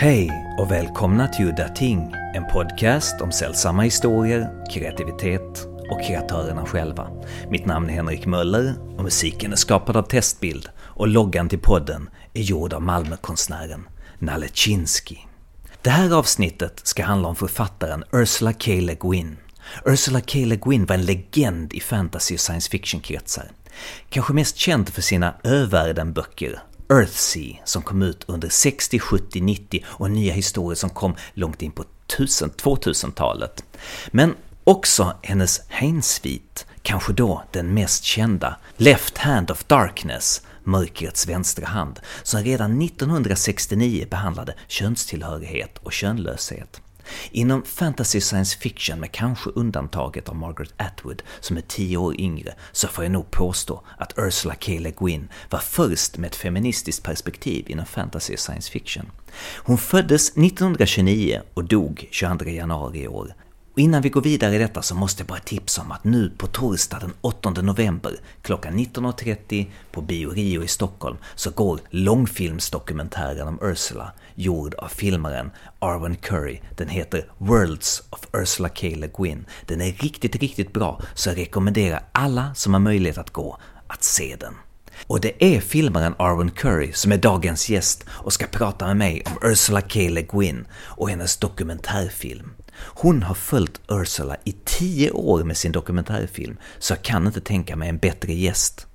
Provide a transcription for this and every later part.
Hej och välkomna till Udda Ting, en podcast om sällsamma historier, kreativitet och kreatörerna själva. Mitt namn är Henrik Möller och musiken är skapad av Testbild och loggan till podden är gjord av Malmökonstnären Nalle Chinsky. Det här avsnittet ska handla om författaren Ursula K. Le Guin. Ursula K. Le Guin var en legend i fantasy och science fiction-kretsar. Kanske mest känd för sina övärlden-böcker Earthsea som kom ut under 60, 70, 90 och nya historier som kom långt in på 2000-talet. Men också hennes Hainsvit, kanske då den mest kända, Left Hand of Darkness, Mörkrets vänstra hand, som redan 1969 behandlade könstillhörighet och könlöshet. Inom fantasy science fiction med kanske undantaget av Margaret Atwood som är tio år yngre så får jag nog påstå att Ursula K. Le Guin var först med ett feministiskt perspektiv inom fantasy science fiction. Hon föddes 1929 och dog 22 januari i år. Och innan vi går vidare i detta så måste jag bara tipsa om att nu på torsdag den 8 november klockan 19.30 på Bio Rio i Stockholm så går långfilmsdokumentären om Ursula gjord av filmaren Arwen Curry. Den heter Worlds of Ursula K. Le Guin. Den är riktigt, riktigt bra så jag rekommenderar alla som har möjlighet att gå att se den. Och det är filmaren Arwen Curry som är dagens gäst och ska prata med mig om Ursula K. Le Guin och hennes dokumentärfilm. Hon har följt Ursula i tio år med sin dokumentärfilm, så jag kan inte tänka mig en bättre gäst.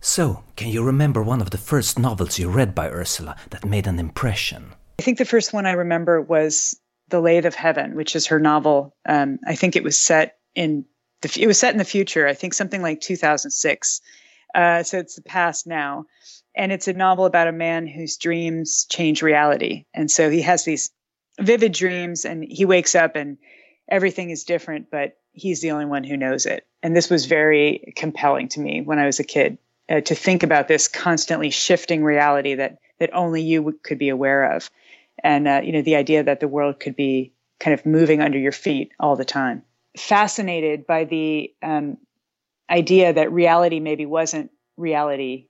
So, can you remember one of the first novels you read by Ursula that made an impression? I think the first one I remember was The Lathe of Heaven, which is her novel. Um, I think it was set in the it was set in the future. I think something like 2006. Uh, so it's the past now, and it's a novel about a man whose dreams change reality, and so he has these vivid dreams, and he wakes up and everything is different, but he's the only one who knows it. And this was very compelling to me when I was a kid uh, to think about this constantly shifting reality that that only you w- could be aware of, and uh, you know the idea that the world could be kind of moving under your feet all the time. Fascinated by the um, idea that reality maybe wasn't reality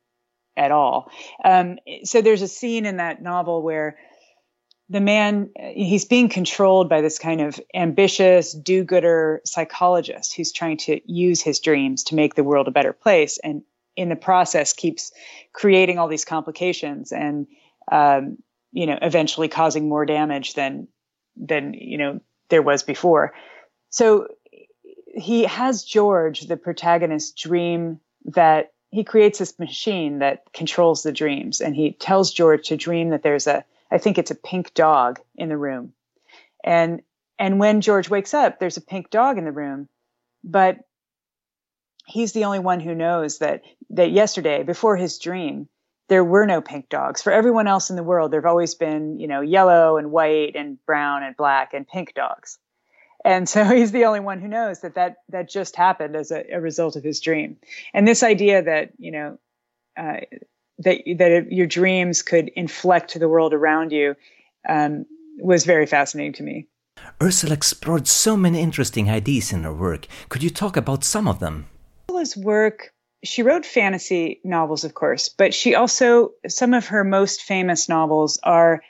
at all. Um, so there's a scene in that novel where the man he's being controlled by this kind of ambitious do-gooder psychologist who's trying to use his dreams to make the world a better place and in the process keeps creating all these complications and um, you know eventually causing more damage than than you know there was before. So he has george the protagonist dream that he creates this machine that controls the dreams. And he tells george to dream that there's a i think it's a pink dog in the room. And and when george wakes up there's a pink dog in the room but he's the only one who knows that that yesterday before his dream there were no pink dogs. For everyone else in the world there've always been you know yellow and white and brown and black and pink dogs. And so he's the only one who knows that that that just happened as a, a result of his dream. And this idea that you know uh, that that your dreams could inflect the world around you um, was very fascinating to me Ursula explored so many interesting ideas in her work. Could you talk about some of them? Ursula's work, she wrote fantasy novels, of course, but she also, some of her most famous novels are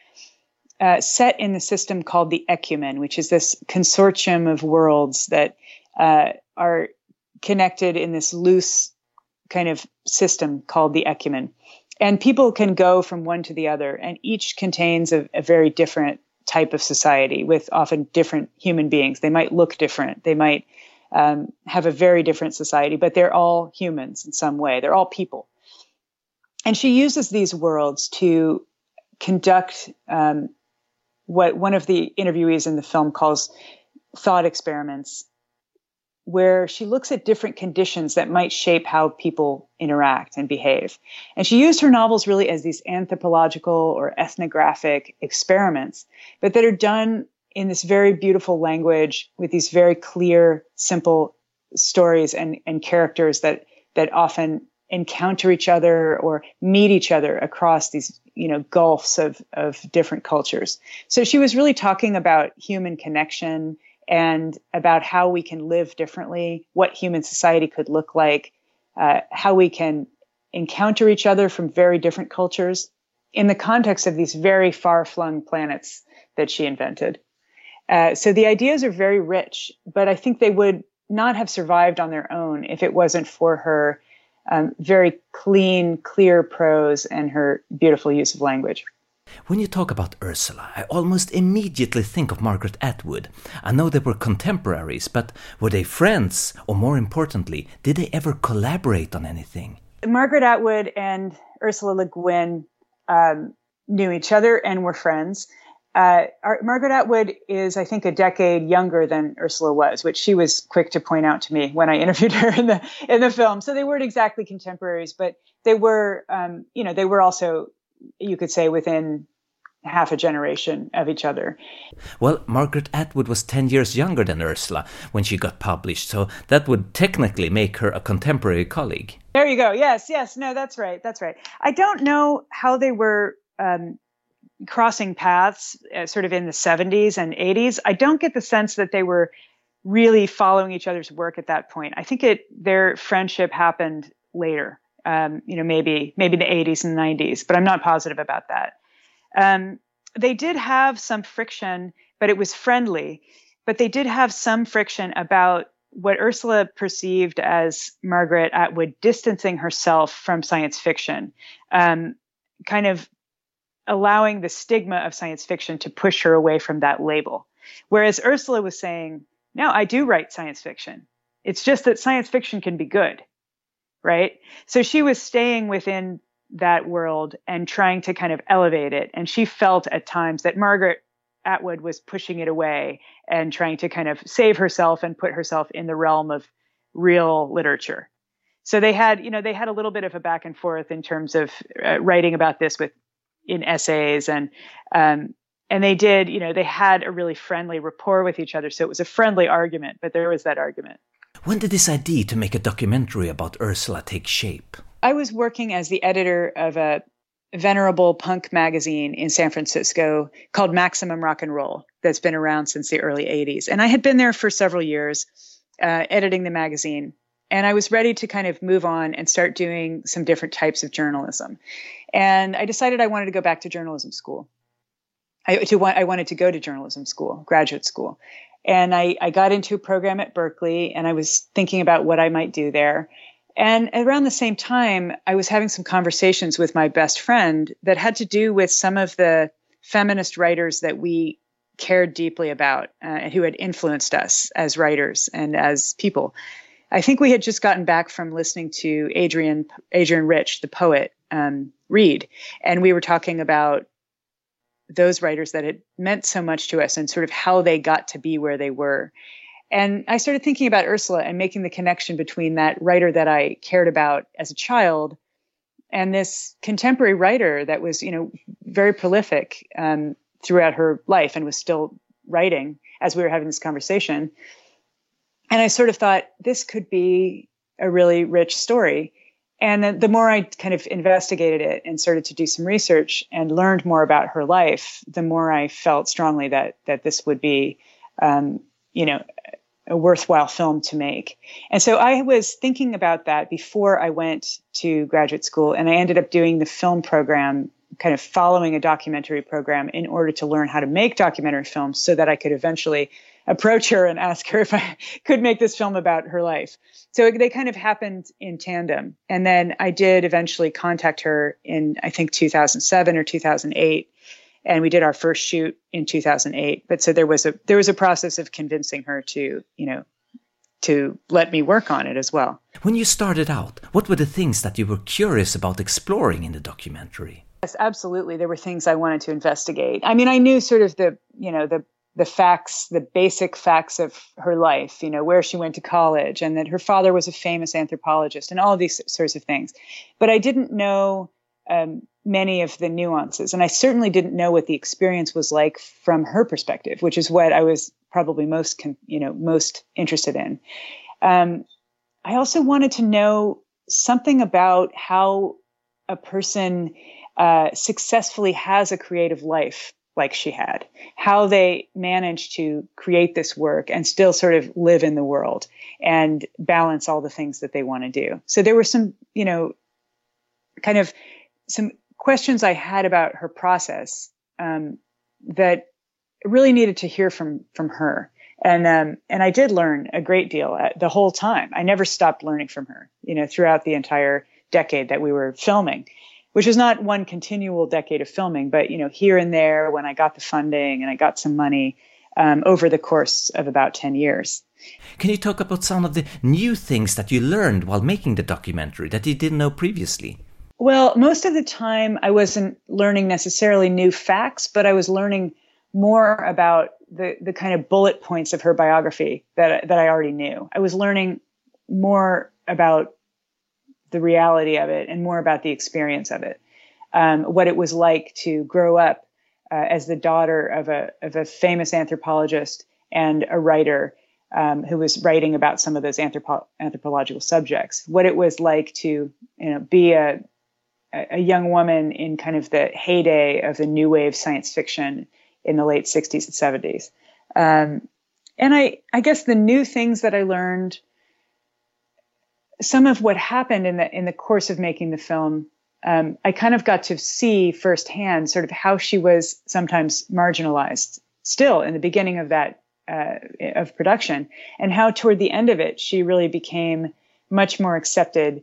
uh, set in the system called the Ekumen, which is this consortium of worlds that uh, are connected in this loose kind of system called the Ekumen. And people can go from one to the other, and each contains a, a very different type of society with often different human beings. They might look different. They might um, have a very different society, but they're all humans in some way. They're all people. And she uses these worlds to conduct um, what one of the interviewees in the film calls thought experiments, where she looks at different conditions that might shape how people interact and behave. And she used her novels really as these anthropological or ethnographic experiments, but that are done in this very beautiful language with these very clear, simple stories and, and characters that that often encounter each other or meet each other across these you know gulfs of of different cultures. So she was really talking about human connection and about how we can live differently, what human society could look like, uh, how we can encounter each other from very different cultures in the context of these very far flung planets that she invented. Uh, so the ideas are very rich, but I think they would not have survived on their own if it wasn't for her um, very clean, clear prose and her beautiful use of language. When you talk about Ursula, I almost immediately think of Margaret Atwood. I know they were contemporaries, but were they friends? Or more importantly, did they ever collaborate on anything? Margaret Atwood and Ursula Le Guin um, knew each other and were friends. Uh, our, Margaret Atwood is, I think, a decade younger than Ursula was, which she was quick to point out to me when I interviewed her in the in the film. So they weren't exactly contemporaries, but they were, um, you know, they were also, you could say, within half a generation of each other. Well, Margaret Atwood was 10 years younger than Ursula when she got published, so that would technically make her a contemporary colleague. There you go. Yes, yes. No, that's right. That's right. I don't know how they were um, crossing paths uh, sort of in the 70s and 80s. I don't get the sense that they were really following each other's work at that point. I think it their friendship happened later. Um, you know, maybe maybe the 80s and 90s, but I'm not positive about that. Um, they did have some friction, but it was friendly. But they did have some friction about what Ursula perceived as Margaret Atwood distancing herself from science fiction, um, kind of allowing the stigma of science fiction to push her away from that label. Whereas Ursula was saying, no, I do write science fiction. It's just that science fiction can be good. Right. So she was staying within that world and trying to kind of elevate it. And she felt at times that Margaret Atwood was pushing it away and trying to kind of save herself and put herself in the realm of real literature. So they had, you know, they had a little bit of a back and forth in terms of uh, writing about this with in essays and um, and they did, you know, they had a really friendly rapport with each other. So it was a friendly argument, but there was that argument. When did this idea to make a documentary about Ursula take shape? I was working as the editor of a venerable punk magazine in San Francisco called Maximum Rock and Roll that's been around since the early 80s. And I had been there for several years uh, editing the magazine. And I was ready to kind of move on and start doing some different types of journalism. And I decided I wanted to go back to journalism school. I, to, I wanted to go to journalism school, graduate school. And I, I got into a program at Berkeley and I was thinking about what I might do there. And around the same time, I was having some conversations with my best friend that had to do with some of the feminist writers that we cared deeply about uh, and who had influenced us as writers and as people. I think we had just gotten back from listening to Adrian Adrienne Rich, the poet, um, read, and we were talking about those writers that had meant so much to us and sort of how they got to be where they were. And I started thinking about Ursula and making the connection between that writer that I cared about as a child and this contemporary writer that was, you know, very prolific um, throughout her life and was still writing as we were having this conversation. And I sort of thought this could be a really rich story. And the, more I kind of investigated it and started to do some research and learned more about her life, the more I felt strongly that that this would be, um, you know, a worthwhile film to make. And so I was thinking about that before I went to graduate school, and I ended up doing the film program, kind of following a documentary program in order to learn how to make documentary films so that I could eventually approach her and ask her if I could make this film about her life. So they kind of happened in tandem. And then I did eventually contact her in, I think, 2007 or 2008 and we did our first shoot in 2008 but so there was a there was a process of convincing her to you know to let me work on it as well. When you started out what were the things that you were curious about exploring in the documentary? Yes absolutely. There were things i wanted to investigate. I mean i knew sort of the you know the the facts the basic facts of her life you know where she went to college and that her father was a famous anthropologist and all these sorts of things but i didn't know um, many of the nuances. And I certainly didn't know what the experience was like from her perspective, which is what I was probably most, you know, most interested in. Um, I also wanted to know something about how a person uh, successfully has a creative life like she had, how they managed to create this work and still sort of live in the world and balance all the things that they want to do. So there were some, you know, kind of some questions I had about her process um, that really needed to hear from from her. And um, and I did learn a great deal uh, the whole time. I never stopped learning from her. You know, throughout the entire decade that we were filming, which is not one continual decade of filming, but you know, here and there when I got the funding and I got some money um, over the course of about ten years. Can you talk about some of the new things that you learned while making the documentary that you didn't know previously? Well, most of the time I wasn't learning necessarily new facts, but I was learning more about the the kind of bullet points of her biography that that I already knew. I was learning more about the reality of it and more about the experience of it, um, what it was like to grow up uh, as the daughter of a of a famous anthropologist and a writer um, who was writing about some of those anthropo- anthropological subjects. What it was like to you know be a a young woman in kind of the heyday of the new wave science fiction in the late 60s and 70s. Um, and I, I guess the new things that I learned, some of what happened in the in the course of making the film, um, I kind of got to see firsthand sort of how she was sometimes marginalized still in the beginning of that uh, of production, and how toward the end of it she really became much more accepted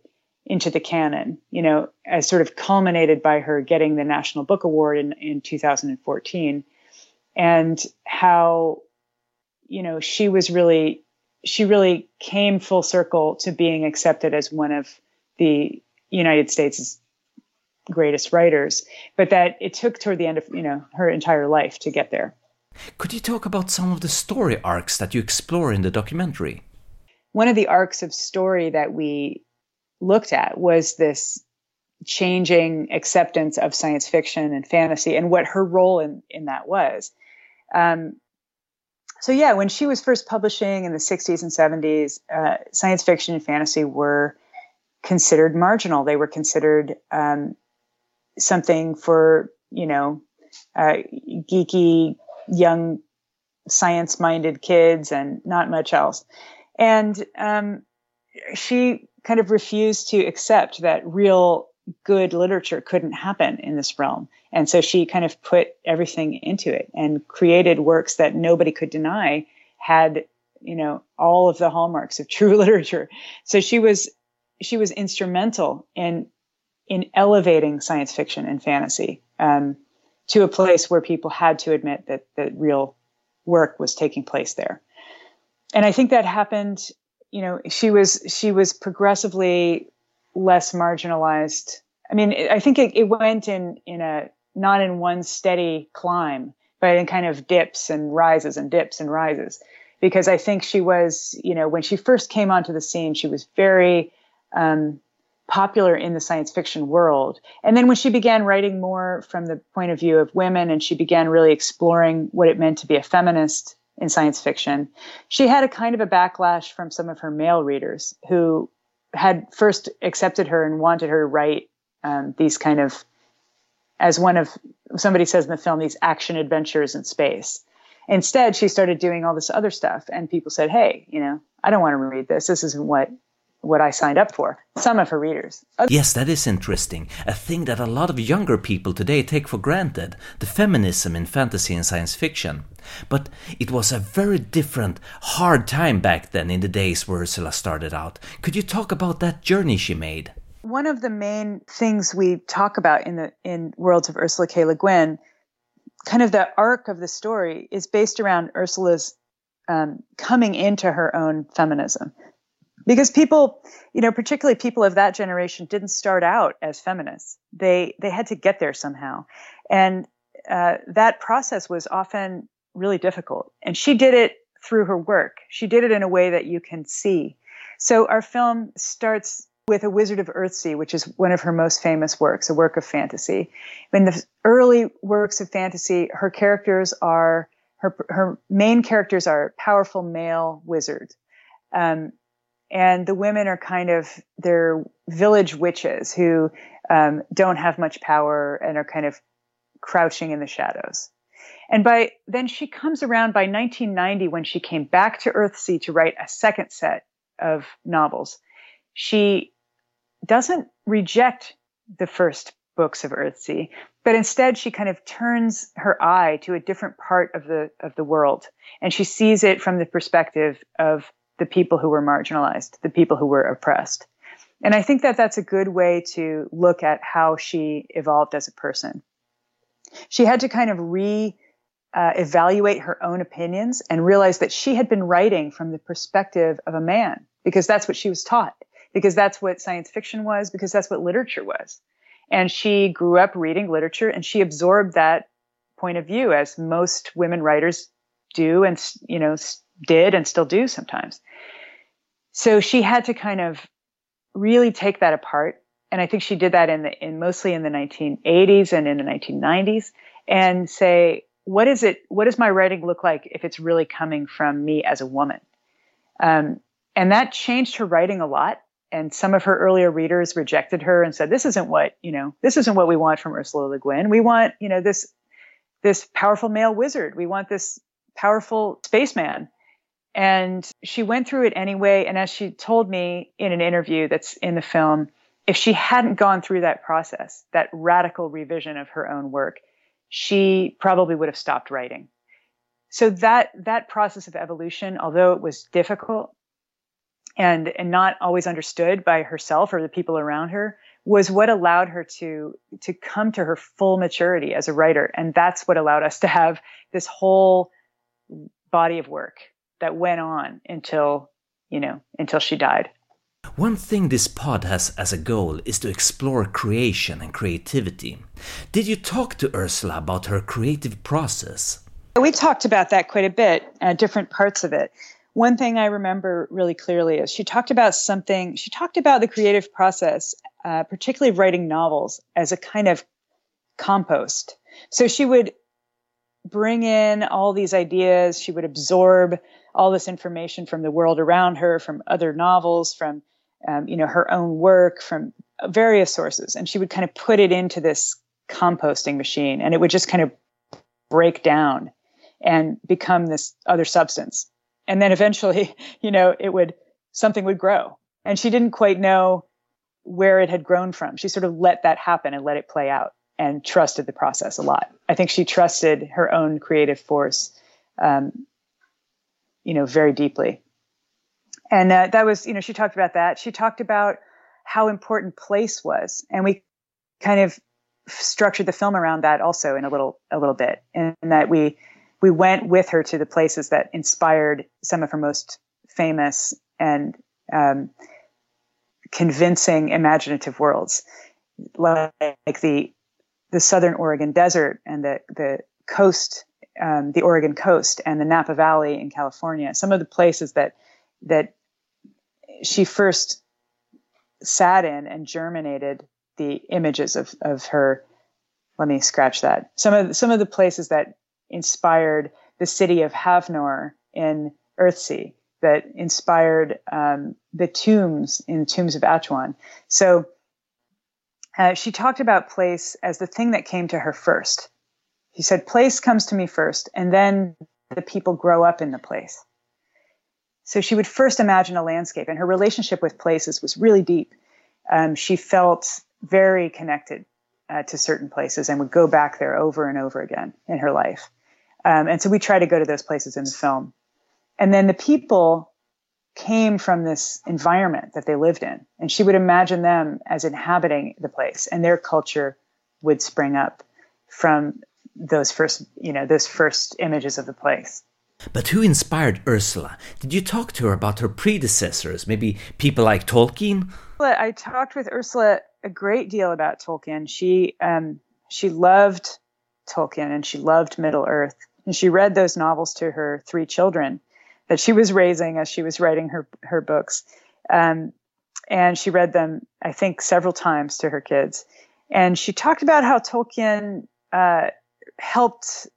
into the canon, you know, as sort of culminated by her getting the National Book Award in, in 2014. And how, you know, she was really, she really came full circle to being accepted as one of the United States' greatest writers, but that it took toward the end of, you know, her entire life to get there. Could you talk about some of the story arcs that you explore in the documentary? One of the arcs of story that we looked at was this changing acceptance of science fiction and fantasy and what her role in, in that was. Um, so yeah, when she was first publishing in the 60s and 70s, uh, science fiction and fantasy were considered marginal. They were considered um, something for you know uh, geeky young science-minded kids and not much else. And um, she kind of refused to accept that real good literature couldn't happen in this realm. And so she kind of put everything into it and created works that nobody could deny had, you know, all of the hallmarks of true literature. So she was she was instrumental in in elevating science fiction and fantasy um, to a place where people had to admit that that real work was taking place there. And I think that happened you know, she was she was progressively less marginalized. I mean, I think it, it went in in a not in one steady climb, but in kind of dips and rises and dips and rises. Because I think she was, you know, when she first came onto the scene, she was very um, popular in the science fiction world. And then when she began writing more from the point of view of women and she began really exploring what it meant to be a feminist in science fiction. She had a kind of a backlash from some of her male readers who had first accepted her and wanted her to write um, these kind of, as one of somebody says in the film, these action adventures in space. Instead, she started doing all this other stuff, and people said, "Hey, you know, I don't want to read this. This isn't what what I signed up for. Some of her readers. Yes, that is interesting. A thing that a lot of younger people today take for granted the feminism in fantasy and science fiction. But it was a very different, hard time back then in the days where Ursula started out. Could you talk about that journey she made? One of the main things we talk about in the in Worlds of Ursula K. Le Guin, kind of the arc of the story, is based around Ursula's um, coming into her own feminism because people you know particularly people of that generation didn't start out as feminists. They they had to get there somehow. And uh, that process was often really difficult. And she did it through her work. She did it in a way that you can see. So our film starts with a wizard of earthsea which is one of her most famous works a work of fantasy. In the early works of fantasy her characters are her, her main characters are powerful male wizards. Um, and the women are kind of they're village witches who um, don't have much power and are kind of crouching in the shadows. And by then she comes around by 1990 when she came back to Earthsea to write a second set of novels. She doesn't reject the first books of Earthsea, but instead she kind of turns her eye to a different part of the of the world, and she sees it from the perspective of the people who were marginalized, the people who were oppressed. And I think that that's a good way to look at how she evolved as a person. She had to kind of re uh, evaluate her own opinions and realize that she had been writing from the perspective of a man because that's what she was taught, because that's what science fiction was, because that's what literature was. And she grew up reading literature and she absorbed that point of view as most women writers do and, you know, did and still do sometimes. So she had to kind of really take that apart. And I think she did that in the, in mostly in the 1980s and in the 1990s and say, what is it, what does my writing look like if it's really coming from me as a woman? Um, and that changed her writing a lot. And some of her earlier readers rejected her and said, this isn't what, you know, this isn't what we want from Ursula Le Guin. We want, you know, this, this powerful male wizard. We want this powerful spaceman. And she went through it anyway. And as she told me in an interview that's in the film, if she hadn't gone through that process, that radical revision of her own work, she probably would have stopped writing. So that that process of evolution, although it was difficult and and not always understood by herself or the people around her, was what allowed her to to come to her full maturity as a writer. And that's what allowed us to have this whole body of work that went on until, you know, until she died. One thing this pod has as a goal is to explore creation and creativity. Did you talk to Ursula about her creative process? We talked about that quite a bit, uh, different parts of it. One thing I remember really clearly is she talked about something, she talked about the creative process, uh, particularly writing novels, as a kind of compost. So she would bring in all these ideas, she would absorb all this information from the world around her, from other novels, from um, you know her own work, from various sources, and she would kind of put it into this composting machine, and it would just kind of break down and become this other substance. And then eventually, you know, it would something would grow, and she didn't quite know where it had grown from. She sort of let that happen and let it play out and trusted the process a lot. I think she trusted her own creative force um, you know, very deeply. And uh, that was, you know, she talked about that. She talked about how important place was, and we kind of structured the film around that also in a little a little bit, and that we we went with her to the places that inspired some of her most famous and um, convincing imaginative worlds, like the the southern Oregon desert and the the coast um, the Oregon coast and the Napa Valley in California, some of the places that that she first sat in and germinated the images of of her. Let me scratch that. Some of some of the places that inspired the city of Havnor in Earthsea, that inspired um, the tombs in Tombs of Atuan. So uh, she talked about place as the thing that came to her first he said, place comes to me first, and then the people grow up in the place. So she would first imagine a landscape, and her relationship with places was really deep. Um, she felt very connected uh, to certain places and would go back there over and over again in her life. Um, and so we try to go to those places in the film. And then the people came from this environment that they lived in, and she would imagine them as inhabiting the place, and their culture would spring up from those first, you know, those first images of the place. But who inspired Ursula? Did you talk to her about her predecessors, maybe people like Tolkien? I talked with Ursula a great deal about Tolkien. She um, she loved Tolkien and she loved Middle Earth, and she read those novels to her three children that she was raising as she was writing her her books. Um, and she read them, I think, several times to her kids. And she talked about how Tolkien uh, helped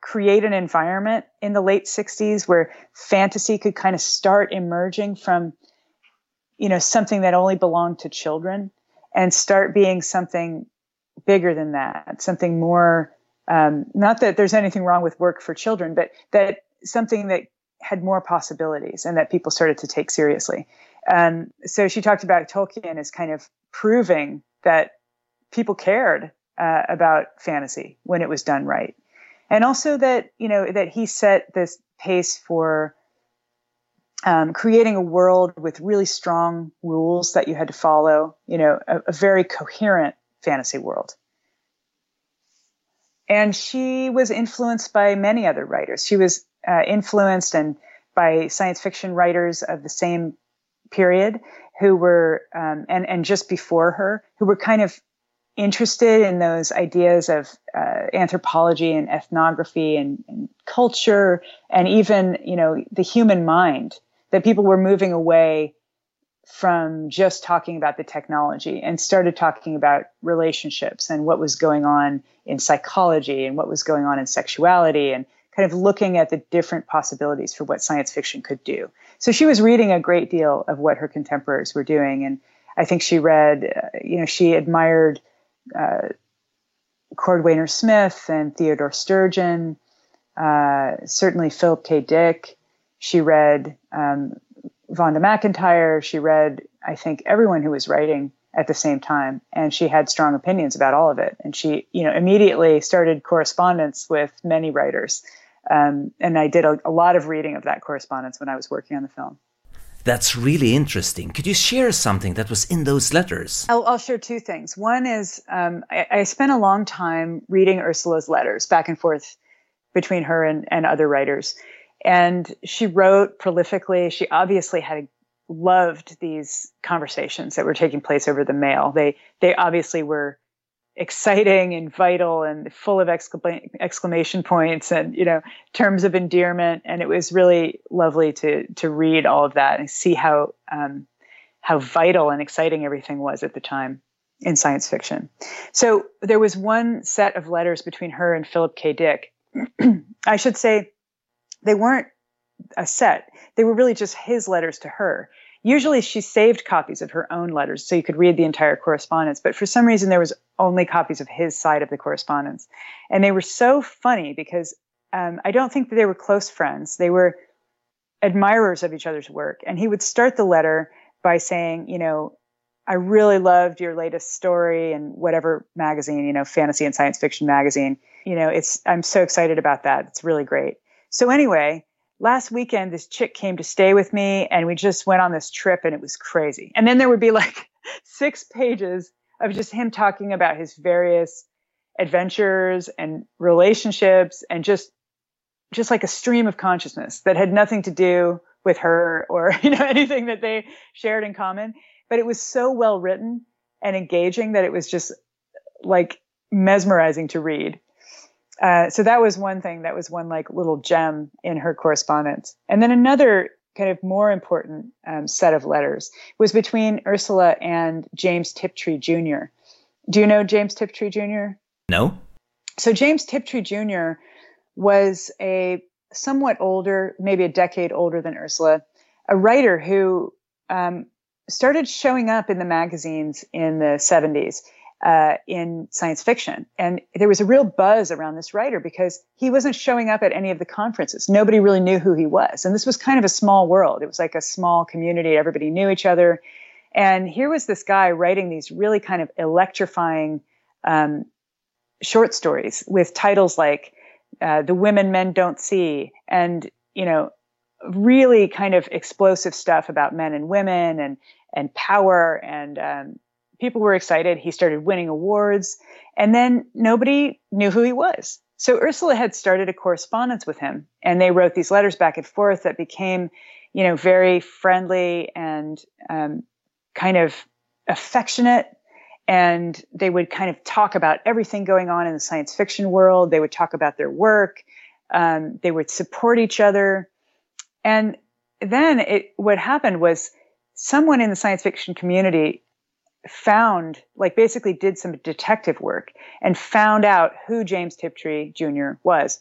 create an environment in the late 60s where fantasy could kind of start emerging from you know something that only belonged to children and start being something bigger than that something more um, not that there's anything wrong with work for children but that something that had more possibilities and that people started to take seriously. Um, so she talked about tolkien as kind of proving that people cared uh, about fantasy when it was done right, and also that you know that he set this pace for um, creating a world with really strong rules that you had to follow. You know, a, a very coherent fantasy world. And she was influenced by many other writers. She was uh, influenced and by science fiction writers of the same period who were um, and and just before her who were kind of interested in those ideas of uh, anthropology and ethnography and, and, culture and even you know the human mind that people were moving away from just talking about the technology and started talking about relationships and what was going on in psychology and what was going on in sexuality and kind of looking at the different possibilities for what science fiction could do. So she was reading a great deal of what her contemporaries were doing. And I think she read, uh, you know, she admired uh, Cordwainer Smith and Theodore Sturgeon, uh, certainly Philip K. Dick. She read um, Vonda McIntyre. She read, I think, everyone who was writing at the same time, and she had strong opinions about all of it. And she, you know, immediately started correspondence with many writers. Um, and I did a, a lot of reading of that correspondence when I was working on the film. That's really interesting. Could you share something that was in those letters? I'll, I'll share two things. One is um, I, I, spent a long time reading Ursula's letters back and forth between her and, and other writers. And she wrote prolifically. She obviously had loved these conversations that were taking place over the mail. They they obviously were exciting and vital and full of exclam- exclamation points and you know terms of endearment. And it was really lovely to to read all of that and see how um, how vital and exciting everything was at the time in science fiction. So there was one set of letters between her and philip k. Dick. I should say they weren't a set. They were really just his letters to her Usually she saved copies of her own letters so you could read the entire correspondence, but for some reason there was only copies of his side of the correspondence. And they were so funny because um, I don't think that they were close friends. They were admirers of each other's work. And he would start the letter by saying, you know, I really loved your latest story and whatever magazine, you know, fantasy and science fiction magazine. You know, it's, I'm so excited about that. It's really great. So anyway, last weekend this chick came to stay with me and we just went on this trip and it was crazy. And then there would be like six pages of just him talking about his various adventures and relationships and just just like a stream of consciousness that had nothing to do with her or you know anything that they shared in common. But it was so well written and engaging that it was just like mesmerizing to read uh, so that was one thing that was one like little gem in her correspondence. And then another kind of more important um, set of letters was between ursula and james tiptree jr do you know james tiptree jr no. So james tiptree jr was a somewhat older maybe a decade older than ursula a writer who um, started showing up in the magazines in the 70s uh, in science fiction. And there was a real buzz around this writer because he wasn't showing up at any of the conferences. Nobody really knew who he was. And this was kind of a small world. It was like a small community. Everybody knew each other. And here was this guy writing these really kind of electrifying um, short stories with titles like uh, The Women Men Don't See and, you know, really kind of explosive stuff about men and women and and power and um, people were excited. He started winning awards. And then nobody knew who he was. So Ursula had started a correspondence with him and they wrote these letters back and forth that became, you know, very friendly and um, kind of affectionate. And they would kind of talk about everything going on in the science fiction world. They would talk about their work. Um, they would support each other. And then it, what happened was someone in the science fiction community found, like basically did some detective work and found out who James Tiptree Jr. was.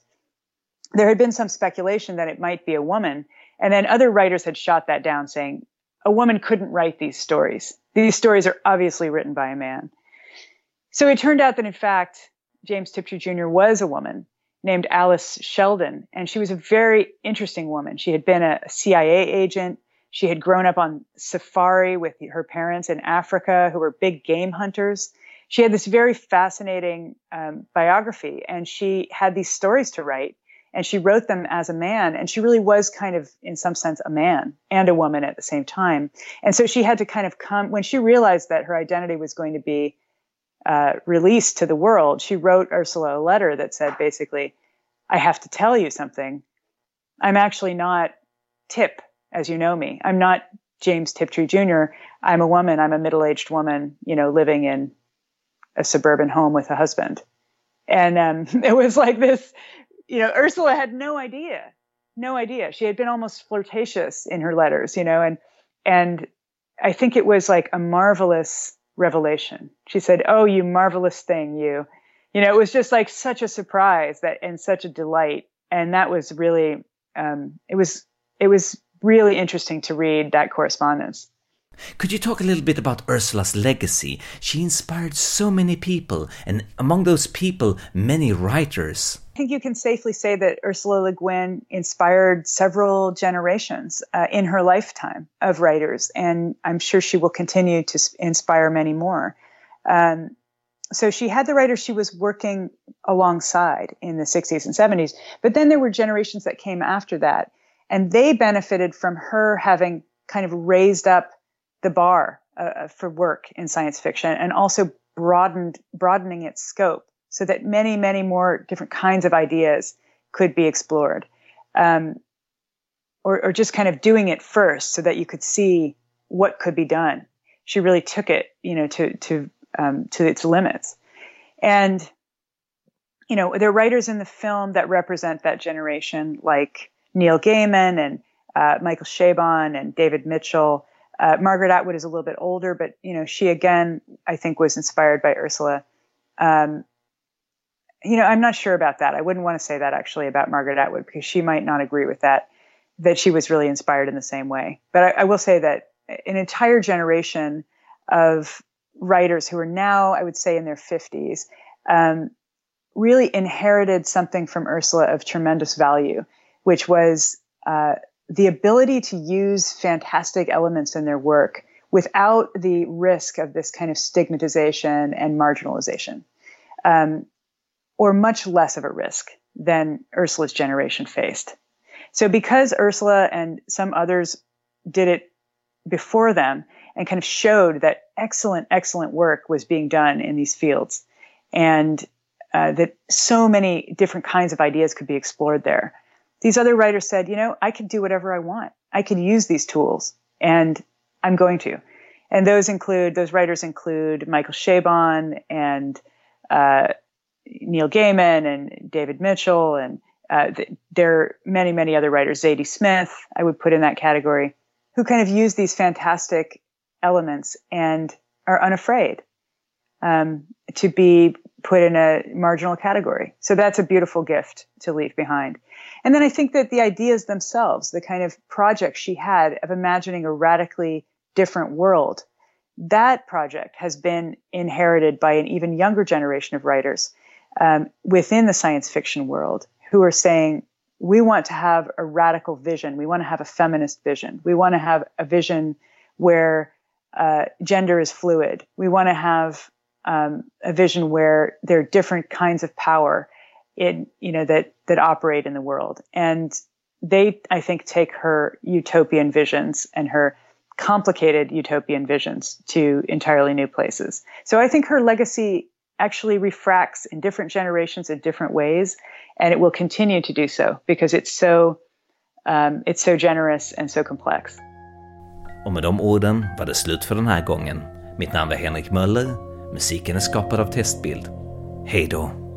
There had been some speculation that it might be a woman, and then other writers had shot that down saying a woman couldn't write these stories. These stories are obviously written by a man. So it turned out that in fact, James Tiptree Jr. was a woman named Alice Sheldon, and she was a very interesting woman. She had been a CIA agent. She had grown up on safari with her parents in Africa, who were big game hunters. she had this very fascinating um, biography, and she had these stories to write, and she wrote them as a man, and she really was kind of, in some sense, a man and a woman at the same time. And so she had to kind of come when she realized that her identity was going to be uh, released to the world. She wrote Ursula a letter that said basically, "I have to tell you something. I'm actually not Tip, as you know me. I'm not James Tiptree Jr. I'm a woman. I'm a middle-aged woman, you know, living in a suburban home with a husband. And um, it was like this, you know, Ursula had no idea, no idea. She had been almost flirtatious in her letters, you know, and and I think it was like a marvelous revelation. She said, "Oh, you marvelous thing, you." You know, it was just like such a surprise that and such a delight, and that was really, um, it was it was really interesting to read that correspondence. Could you talk a little bit about Ursula's legacy? She inspired so many people, and among those people, many writers. I think you can safely say that Ursula Le Guin inspired several generations uh, in her lifetime of writers, and I'm sure she will continue to inspire many more. Um, so she had the writers she was working alongside in the 60s and 70s, but then there were generations that came after that, and they benefited from her having kind of raised up the bar uh, uh, for work in science fiction and also broadened broadening its scope so that many many more different kinds of ideas could be explored um, or, or just kind of doing it first so that you could see what could be done. She really took it you know to to um, to its limits. And you know there are writers in the film that represent that generation like neil gaiman and uh, michael chabon and david mitchell uh, Margaret Atwood is a little bit older, but you know she again I think was inspired by Ursula. Um, you know I'm not sure about that. I wouldn't want to say that actually about Margaret Atwood because she might not agree with that. That she was really inspired in the same way. But I, I will say that an entire generation of writers who are now I would say in their 50s um, really inherited something from Ursula of tremendous value, which was uh, the ability to use fantastic elements in their work without the risk of this kind of stigmatization and marginalization, um, or much less of a risk than Ursula's generation faced. So, because Ursula and some others did it before them and kind of showed that excellent, excellent work was being done in these fields, and uh, that so many different kinds of ideas could be explored there these other writers said, you know, I can do whatever I want. I can use these tools and I'm going to. And those include, those writers include Michael Chabon and uh, Neil Gaiman and David Mitchell. And uh, th- there are many, many other writers, Zadie Smith, I would put in that category, who kind of use these fantastic elements and are unafraid um, to be put in a marginal category. So that's a beautiful gift to leave behind. And then I think that the ideas themselves, the kind of project she had of imagining a radically different world, that project has been inherited by an even younger generation of writers um, within the science fiction world who are saying, we want to have a radical vision. We want to have a feminist vision. We want to have a vision where uh, gender is fluid. We want to have um, a vision where there are different kinds of power in you know that that operate in the world and they i think take her utopian visions and her complicated utopian visions to entirely new places so i think her legacy actually refracts in different generations in different ways and it will continue to do so because it's so um, it's so generous and so complex. Och med de orden var det slut för den här gången. Mitt namn är Henrik Möller Musiken är skapad av Testbild. Hej då!